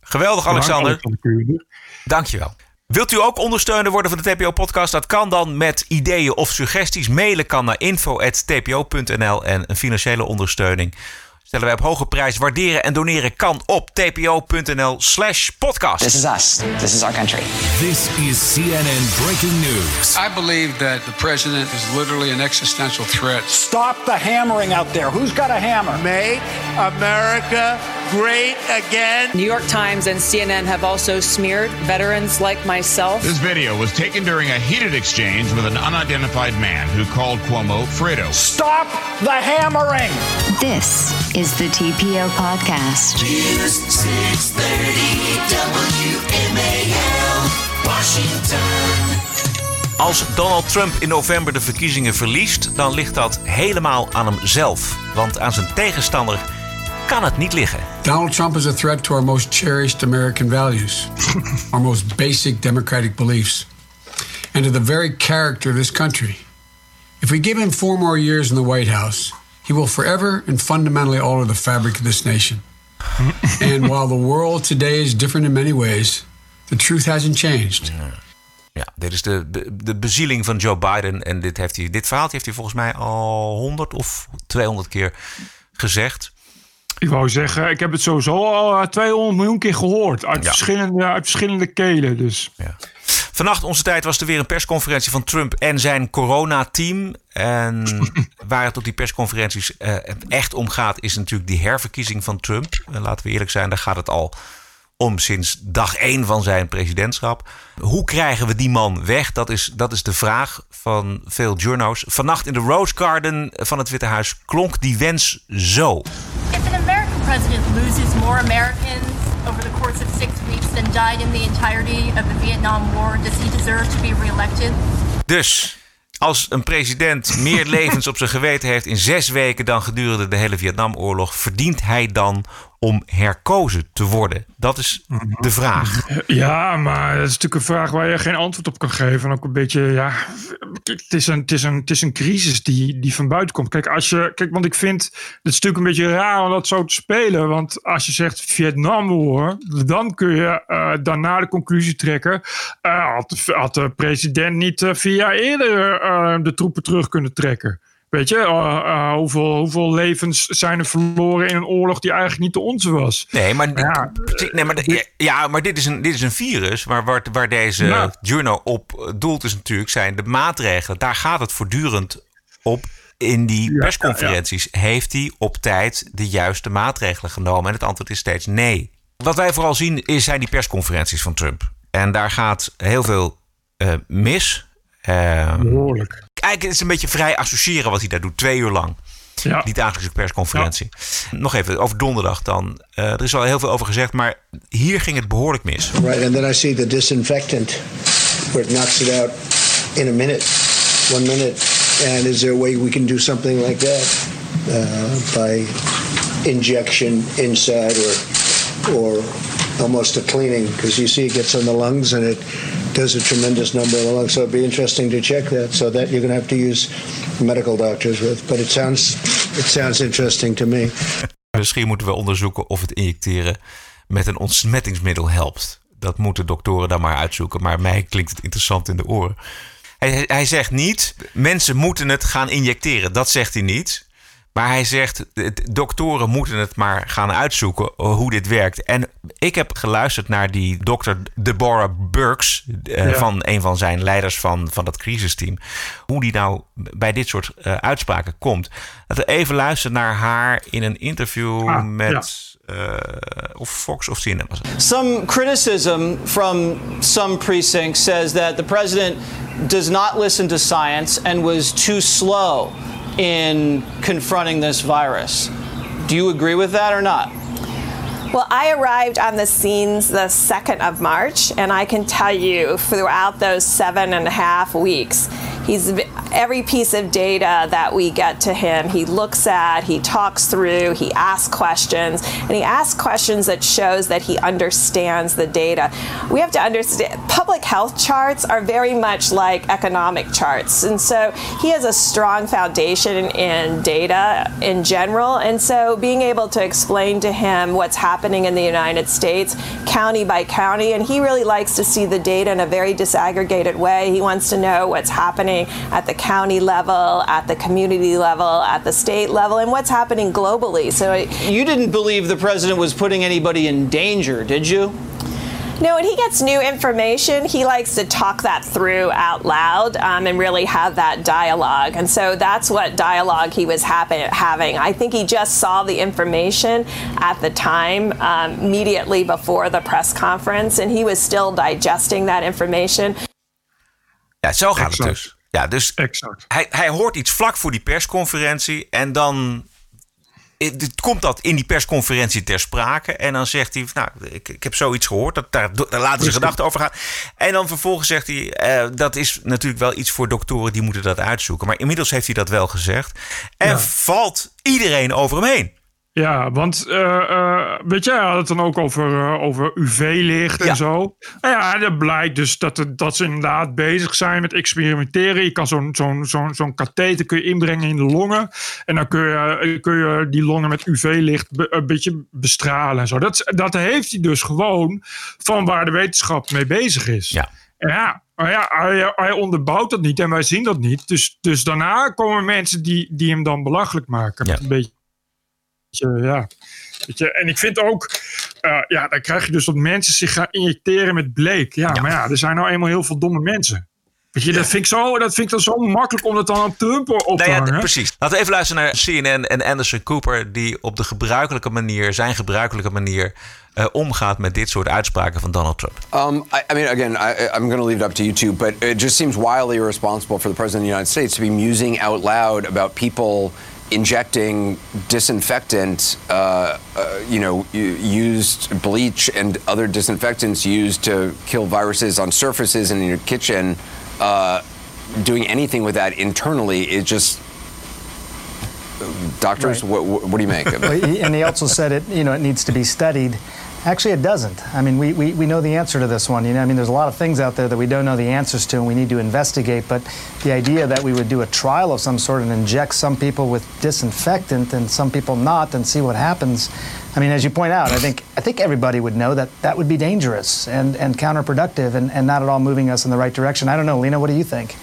Geweldig, Alexander. Alexander Kuhne. Dankjewel. Wilt u ook ondersteuner worden van de TPO-podcast? Dat kan dan met ideeën of suggesties. Mailen kan naar info.tpo.nl. En een financiële ondersteuning stellen wij op hoge prijs. Waarderen en doneren kan op tpo.nl slash podcast. This is us. This is our country. This is CNN breaking news. I believe that the president is literally an existential threat. Stop the hammering out there. Who's got a hammer? Make America great again. New York Times and CNN have also smeared veterans like myself. This video was taken during a heated exchange with an unidentified man who called Cuomo Fredo. Stop the hammering. This is the TPO podcast. News 630 WMAL, Washington. Als Donald Trump in november de verkiezingen verliest, dan ligt dat helemaal aan hemzelf. Want aan zijn tegenstander kan het niet liggen. Donald Trump is a threat to our most cherished American values, our most basic democratic beliefs, and to the very character of this country. If we give him four more years in the White House, he will forever and fundamentally alter the fabric of this nation. and while the world today is different in many ways, the truth hasn't changed. Ja, dit is de, de, de bezieling van Joe Biden. En dit, heeft hij, dit verhaal heeft hij volgens mij al 100 of 200 keer gezegd. Ik wou zeggen, ik heb het sowieso al eh, 200 miljoen keer gehoord. Uit, Ja. verschillende, uit verschillende kelen. Dus. Ja. Vannacht onze tijd was er weer een persconferentie van Trump en zijn coronateam. En waar het op die persconferenties eh, echt om gaat, is natuurlijk die herverkiezing van Trump. En laten we eerlijk zijn, daar gaat het al om sinds dag één van zijn presidentschap. Hoe krijgen we die man weg? Dat is, dat is de vraag van veel journo's. Vannacht in de Rose Garden van het Witte Huis klonk die wens zo. If an American president loses more Americans over the course of six weeks than died in the entirety of the Vietnam War, does he deserve to be reelected? Dus als een president meer levens op zijn geweten heeft in zes weken dan gedurende de hele Vietnamoorlog, verdient hij dan om herkozen te worden? Dat is de vraag. Ja, maar dat is natuurlijk een vraag waar je geen antwoord op kan geven. En ook een beetje, ja, het is een, het is een, het is een crisis die, die van buiten komt. Kijk, als je, kijk, want ik vind het natuurlijk een beetje raar om dat zo te spelen. Want als je zegt Vietnam hoor, dan kun je eh, daarna de conclusie trekken. eh, had, de, president niet eh, vier jaar eerder de troepen terug kunnen trekken? Weet je, eh, eh, hoeveel, hoeveel levens zijn er verloren in een oorlog die eigenlijk niet de onze was? Nee, maar, nee, maar, ja, ja, maar dit, is een, dit is een virus waar, waar, waar deze Ja. journal op doelt, is natuurlijk zijn de maatregelen. Daar gaat het voortdurend op. In die persconferenties heeft hij op tijd de juiste maatregelen genomen. En het antwoord is steeds nee. Wat wij vooral zien is, zijn die persconferenties van Trump. En daar gaat heel veel eh, mis. Uh, Behoorlijk. Eigenlijk is het een beetje vrij associëren wat hij daar doet. Twee uur lang. Ja. Die dagelijkse persconferentie. Nog even over donderdag dan. Uh, er is al heel veel over gezegd, maar hier ging het behoorlijk mis. Right, and then I see the disinfectant where it knocks it out in a minute, one minute. And is there a way we can do something like that uh, by injection inside or or almost a cleaning? Because you see it gets on the lungs and it does a tremendous number of the lungs. So it'd be interesting to check that. So that you're going to have to use medical doctors with. But it sounds it sounds interesting to me. Misschien moeten we onderzoeken of het injecteren met een ontsmettingsmiddel helpt. Dat moeten doktoren dan maar uitzoeken. Maar mij klinkt het interessant in de oren. Hij, hij zegt niet, mensen moeten het gaan injecteren. Dat zegt hij niet. Maar hij zegt, doktoren moeten het maar gaan uitzoeken hoe dit werkt. En ik heb geluisterd naar die dokter Deborah Burks... Uh, ja. van een van zijn leiders van, van dat crisisteam. Hoe die nou bij dit soort uh, uitspraken komt. Dat we even luisteren naar haar in een interview ah, met... Ja. Uh, of Fox of CNN was het. Some criticism from some precincts says that the president does not listen to science and was too slow in confronting this virus. Do you agree with that or not? Well, I arrived on the scenes the 2nd of March, and I can tell you throughout those seven and a half weeks, he's every piece of data that we get to him, he looks at, he talks through, he asks questions, and he asks questions that shows that he understands the data. We have to understand public health charts are very much like economic charts, and so he has a strong foundation in, data in general, and so being able to explain to him what's happening in the United States, county by county, and he really likes to see the data in a very disaggregated way. He wants to know what's happening at the county level, at the community level, at the state level, and what's happening globally. So you didn't believe the president was putting anybody in danger, did you? No, when he gets new information, he likes to talk that through out loud um, and really have that dialogue. And so that's what dialogue he was happen- having. I think he just saw the information at the time, um, immediately before the press conference, and he was still digesting that information. Ja, zo gaat het dus. Ja, dus Exact. hij, hij hoort iets vlak voor die persconferentie en dan het het komt dat in die persconferentie ter sprake. En dan zegt hij, nou, ik, ik heb zoiets gehoord. Dat, daar, daar laten ze gedachten over gaan. En dan vervolgens zegt hij, eh, dat is natuurlijk wel iets voor doktoren die moeten dat uitzoeken. Maar inmiddels heeft hij dat wel gezegd. En Ja. valt iedereen over hem heen. Ja, want eh, eh, weet je, hij had het dan ook over, eh, over UV-licht en zo. Nou ja, dat blijkt dus dat, het- dat ze inderdaad bezig zijn met experimenteren. Je kan zo'n zo'n zo'n zo'n katheter kun je inbrengen in de longen. En dan kun je, kun je die longen met UV-licht be- een beetje bestralen en zo. Dat, dat heeft hij dus gewoon van waar de wetenschap mee bezig is. Ja. Ja, maar ja hij, hij onderbouwt dat niet en wij zien dat niet. Dus, dus daarna komen mensen die, die hem dan belachelijk maken. Met een beetje ja. Weet je, en ik vind ook, eh, ja, dan krijg je dus dat mensen zich gaan injecteren met bleek. Ja, maar ja, er zijn nou eenmaal heel veel domme mensen. Weet je, dat, vind ik zo, dat vind ik dan zo makkelijk om dat dan op Trump op te ja, hangen. precies. Laten we even luisteren naar CNN en Anderson Cooper... die op de gebruikelijke manier, zijn gebruikelijke manier... eh, omgaat met dit soort uitspraken van Donald Trump. Um, I, I mean, again, I, I'm going to leave it up to you two, but it just seems wildly irresponsible for the president of the United States to be musing out loud about people injecting disinfectant, uh, uh, you know, used bleach and other disinfectants used to kill viruses on surfaces and in your kitchen. Uh, doing anything with that internally is just. Doctors, Right. what, what, what do you make of it? and he also said it, you know, it needs to be studied. Actually, it doesn't. I mean, we, we, we know the answer to this one. You know, I mean, there's a lot of things out there that we don't know the answers to, and we need to investigate. But the idea that we would do a trial of some sort and inject some people with disinfectant and some people not, and see what happens. I mean, as you point out, I think I think everybody would know that that would be dangerous and, and counterproductive, and, and not at all moving us in the right direction. I don't know, Lena. What do you think?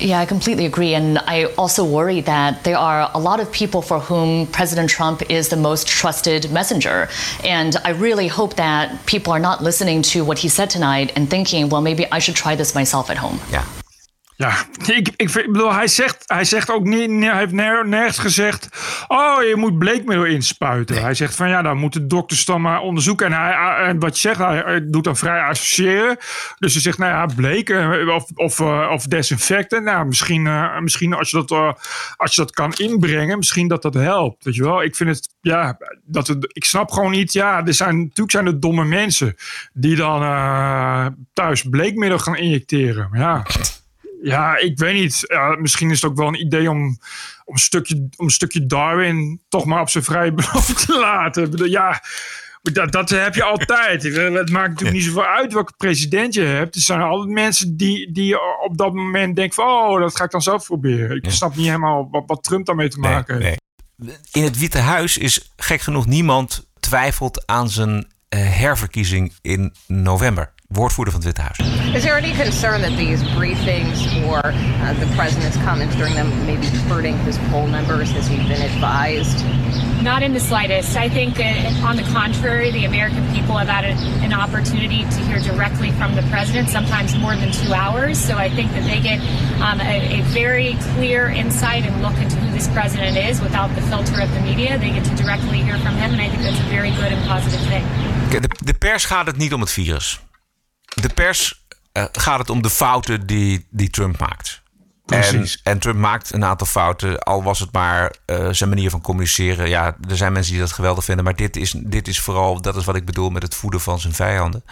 Yeah, I completely agree. And I also worry that there are a lot of people for whom President Trump is the most trusted messenger. And I really hope that people are not listening to what he said tonight and thinking, well, maybe I should try this myself at home. Ja. Ja, ik, ik, bedoel, hij zegt, hij zegt ook niet, hij heeft ner- nergens gezegd, oh, je moet bleekmiddel inspuiten. Hij zegt van, ja, dan moeten dokters dan maar onderzoeken. En, hij, en wat je zegt, hij, hij doet dan vrij associëren. Dus hij zegt, nou ja, bleek eh, of, of, eh, of desinfecten. Nou, misschien, eh, misschien als, je dat, als je dat kan inbrengen, misschien dat dat helpt. Weet je wel, ik vind het, ja, dat het, ik snap gewoon niet, ja, er zijn, natuurlijk zijn er domme mensen die dan thuis bleekmiddel gaan injecteren. Ja. Ja, ik weet niet. Ja, misschien is het ook wel een idee om, om, een, stukje, om een stukje Darwin toch maar op zijn vrije beloop te laten. Ja, dat, dat heb je altijd. Het maakt natuurlijk niet zoveel uit welke president je hebt. Er zijn altijd mensen die, die op dat moment denken van... oh, dat ga ik dan zelf proberen. Ik snap niet helemaal wat, wat Trump daarmee te maken heeft. In het Witte Huis is gek genoeg niemand twijfelt aan zijn eh, herverkiezing in november. Woordvoerder van het Witte Huis. Is there any concern that these briefings or uh, the president's comments during them may be hurting his poll numbers? Has he been advised? Not in the slightest. I think, uh, on the contrary, the American people have had a, an opportunity to hear directly from the president, sometimes more than two hours. So I think that they get um, a, a very clear insight and look into who this president is without the filter of the media. They get to directly hear from him, and I think that's a very good and positive thing. De, de pers gaat het niet om het virus. De pers eh, gaat het om de fouten die, die Trump maakt. Precies. en Trump maakt een aantal fouten, al was het maar eh, zijn manier van communiceren. Ja, er zijn mensen die dat geweldig vinden, maar dit is, dit is vooral, dat is wat ik bedoel met het voeden van zijn vijanden.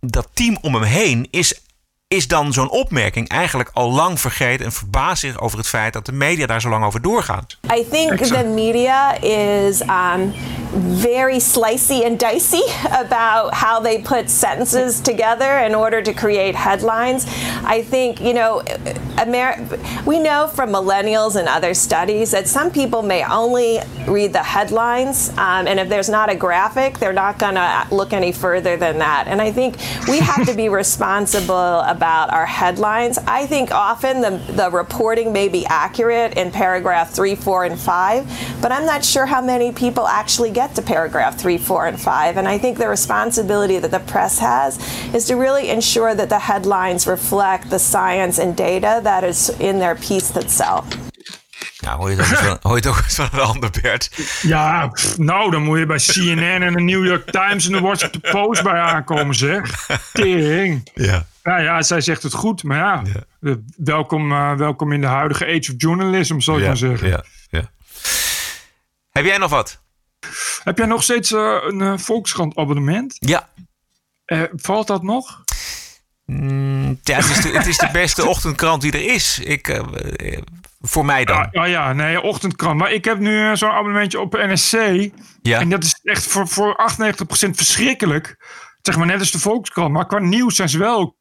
Dat team om hem heen is, is dan zo'n opmerking eigenlijk al lang vergeten en verbaast zich over het feit dat de media daar zo lang over doorgaan. I think the media is um, very slicey and dicey about how they put sentences together in order to create headlines. I think, you know, Amer- we know from millennials and other studies that some people may only read the headlines, um, and if there's not a graphic, they're not going to look any further than that. And I think we have to be responsible about about our headlines. I think often the, the reporting may be accurate in paragraph three, four, and five, but I'm not sure how many people actually get to paragraph three, four, and five. And I think the responsibility that the press has is to really ensure that the headlines reflect the science and data that is in their piece itself. Nou, hoor je toch eens van, hoor je toch eens van een ander, Bert? Ja, pff, nou, dan moet je bij CNN en de New York Times en de Washington Post bij aankomen, zeg. Tering. Ja. Ja, ja, zij zegt het goed, maar ja, eh, welkom, eh, welkom in de huidige age of journalism, zal ik Ja, maar zeggen. ja, ja. Heb jij nog wat? Heb jij nog steeds eh, een eh, Volkskrant abonnement? Ja. Valt dat nog? Mm, ja, het, is de, het is de beste ochtendkrant die er is. Ik, eh, eh, voor mij dan. Ja, ja, ja, nee, ochtendkrant. Maar ik heb nu eh, zo'n abonnementje op NSC. Ja. En dat is echt voor, voor 98% verschrikkelijk. Zeg maar net als de Volkskrant. Maar qua nieuws zijn ze wel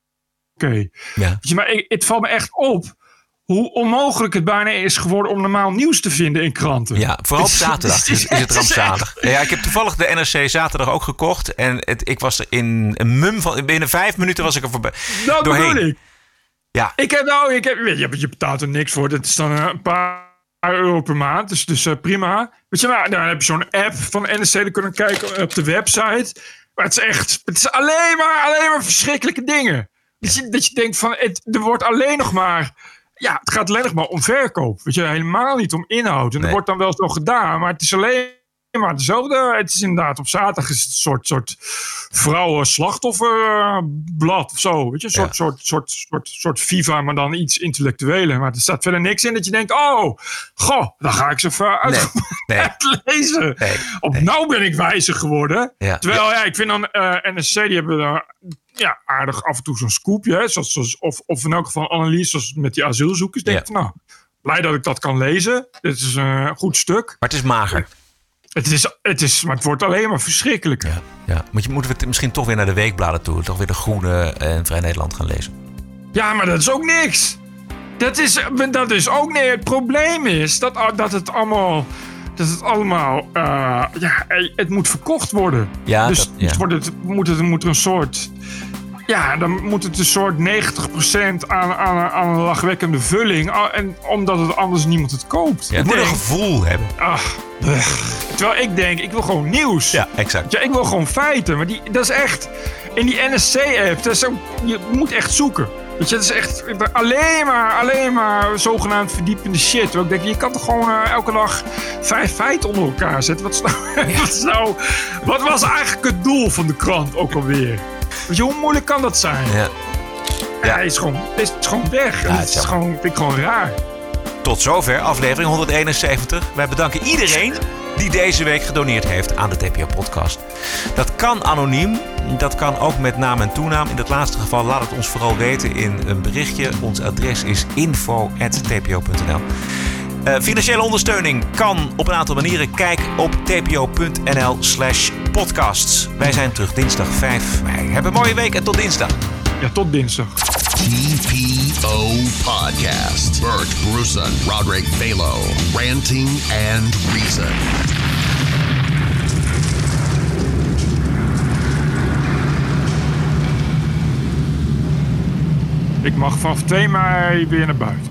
oké. Ja. Maar ik, het valt me echt op hoe onmogelijk het bijna is geworden om normaal nieuws te vinden in kranten. Ja, vooral op zaterdag is, het rampzalig. Ja, ik heb toevallig de NRC zaterdag ook gekocht. En het, ik was er in een mum van... Binnen vijf minuten was ik er voorbij. Dat doorheen. bedoel ik. Ja. Ik heb nou, ik heb, je, je betaalt er niks voor. Dat is dan een paar euro per maand. Dus, dus eh, prima. Weet je, maar dan heb je zo'n app van NSC. Dan kunnen kijken op de website. Maar het is echt, het is alleen maar, alleen maar verschrikkelijke dingen. Dat, je, dat je denkt van, het, er wordt alleen nog maar, ja, het gaat alleen nog maar om verkoop. Weet je, helemaal niet om inhoud. En dat Nee. wordt dan wel zo gedaan. Maar het is alleen maar dezelfde. Het is inderdaad op zaterdag is het soort, soort vrouwen-slachtofferblad of zo. Weet je, een soort, soort, soort, soort, soort Viva, maar dan iets intellectueler. Maar er staat verder niks in dat je denkt: oh, goh, dan ga ik ze even uit, Nee. uitlezen. Op nou ben ik wijzer geworden. Ja. Terwijl, ja, ik vind dan eh, NSC, die hebben daar ja, aardig af en toe zo'n scoopje. Hè, zoals, zoals, of, of in elk geval analyse zoals met die asielzoekers. Denk ik van, nou, blij dat ik dat kan lezen. Dit is een goed stuk. Maar het is mager. Het is, het is, maar het wordt alleen maar verschrikkelijk. Ja, ja. Moet je, moeten we het misschien toch weer naar de weekbladen toe? Toch weer de Groene en Vrij Nederland gaan lezen? Ja, maar dat is ook niks. Dat is, dat is ook nee. Het probleem is dat, dat het allemaal. Dat het allemaal. eh, ja, het moet verkocht worden. Ja, dus dat- ja. dus wordt het, moet, het, moet er een soort. Ja, dan moet het een soort 90% aan, aan, aan een lachwekkende vulling. ah, En omdat het anders niemand het koopt. Ja, het moet een gevoel hebben. Ach. Terwijl ik denk, ik wil gewoon nieuws. Ja, exact. Ja, ik wil gewoon feiten. Maar die, dat is echt... In die NSC-app, je moet echt zoeken. Weet je, dat is echt alleen maar, alleen maar zogenaamd verdiepende shit. Terwijl ik denk, je kan toch gewoon eh, elke dag vijf feiten onder elkaar zetten. Wat, is nou, wat, is nou, wat was eigenlijk het doel van de krant ook alweer? Weet je, hoe moeilijk kan dat zijn? Ja. Ja, hij is gewoon, is gewoon weg. Ja, het is het is gewoon, vind ik gewoon raar. Tot zover aflevering 171. Wij bedanken iedereen die deze week gedoneerd heeft aan de TPO-podcast. Dat kan anoniem, dat kan ook met naam en toenaam. In dat laatste geval laat het ons vooral weten in een berichtje. Ons adres is info.tpo.nl. Eh, financiële ondersteuning kan op een aantal manieren. Kijk op tpo.nl slash podcasts. Wij zijn terug dinsdag 5 mei. Heb een mooie week en tot dinsdag. Ja, tot dinsdag. TPO Podcast. Bert Bruson, Roderick Balo, Ranting and Reason. Ik mag vanaf 2 mei weer naar buiten.